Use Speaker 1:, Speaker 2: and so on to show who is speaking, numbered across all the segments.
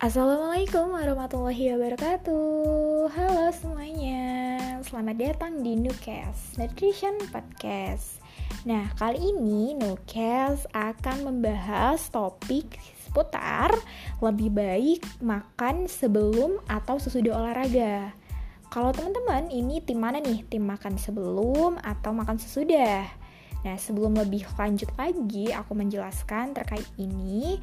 Speaker 1: Assalamualaikum warahmatullahi wabarakatuh Halo semuanya Selamat datang di Nukes Nutrition Podcast Nah kali ini Nukes akan membahas topik seputar Lebih baik makan sebelum atau sesudah olahraga Kalau teman-teman ini tim mana nih? Tim makan sebelum atau makan sesudah? Nah, sebelum lebih lanjut lagi, aku menjelaskan terkait ini.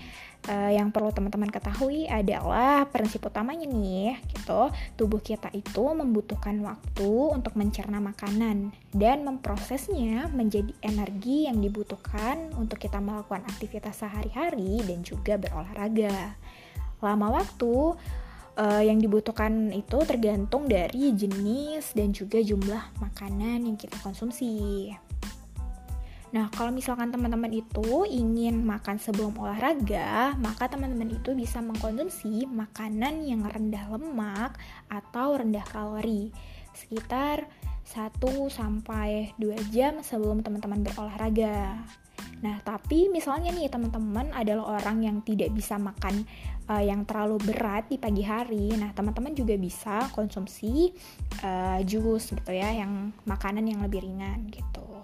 Speaker 1: Uh, yang perlu teman-teman ketahui adalah prinsip utamanya nih, gitu. Tubuh kita itu membutuhkan waktu untuk mencerna makanan dan memprosesnya menjadi energi yang dibutuhkan untuk kita melakukan aktivitas sehari-hari dan juga berolahraga. Lama waktu uh, yang dibutuhkan itu tergantung dari jenis dan juga jumlah makanan yang kita konsumsi. Nah, kalau misalkan teman-teman itu ingin makan sebelum olahraga, maka teman-teman itu bisa mengkonsumsi makanan yang rendah lemak atau rendah kalori sekitar 1 sampai 2 jam sebelum teman-teman berolahraga. Nah, tapi misalnya nih teman-teman adalah orang yang tidak bisa makan uh, yang terlalu berat di pagi hari. Nah, teman-teman juga bisa konsumsi uh, jus gitu ya, yang makanan yang lebih ringan gitu.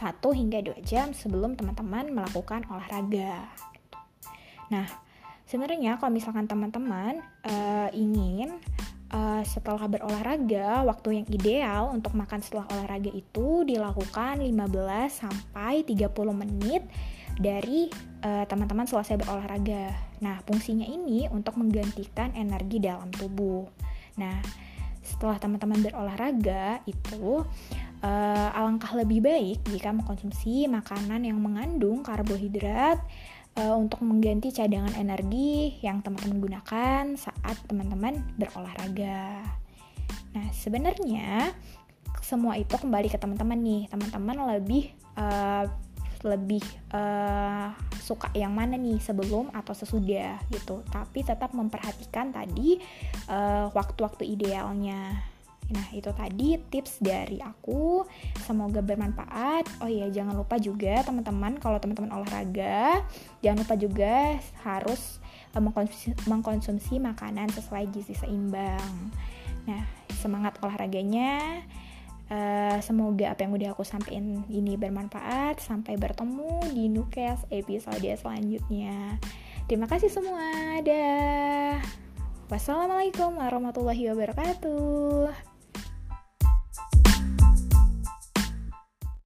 Speaker 1: 1 hingga 2 jam sebelum teman-teman melakukan olahraga. Nah, sebenarnya kalau misalkan teman-teman uh, ingin uh, setelah berolahraga, waktu yang ideal untuk makan setelah olahraga itu dilakukan 15 sampai 30 menit dari uh, teman-teman selesai berolahraga. Nah, fungsinya ini untuk menggantikan energi dalam tubuh. Nah, setelah teman-teman berolahraga itu uh, alangkah lebih baik jika mengkonsumsi makanan yang mengandung karbohidrat uh, untuk mengganti cadangan energi yang teman-teman gunakan saat teman-teman berolahraga. Nah, sebenarnya semua itu kembali ke teman-teman nih. Teman-teman lebih uh, lebih uh, suka yang mana nih sebelum atau sesudah gitu. Tapi tetap memperhatikan tadi waktu-waktu uh, waktu -waktu idealnya. Nah, itu tadi tips dari aku. Semoga bermanfaat. Oh iya, jangan lupa juga teman-teman kalau teman-teman olahraga, jangan lupa juga harus uh, mengkonsumsi, mengkonsumsi makanan sesuai gizi seimbang. Nah, semangat olahraganya. Uh, semoga apa yang udah aku sampaikan ini bermanfaat. Sampai bertemu di Nukes episode selanjutnya. Terima kasih semua. Dah. Wassalamualaikum warahmatullahi wabarakatuh.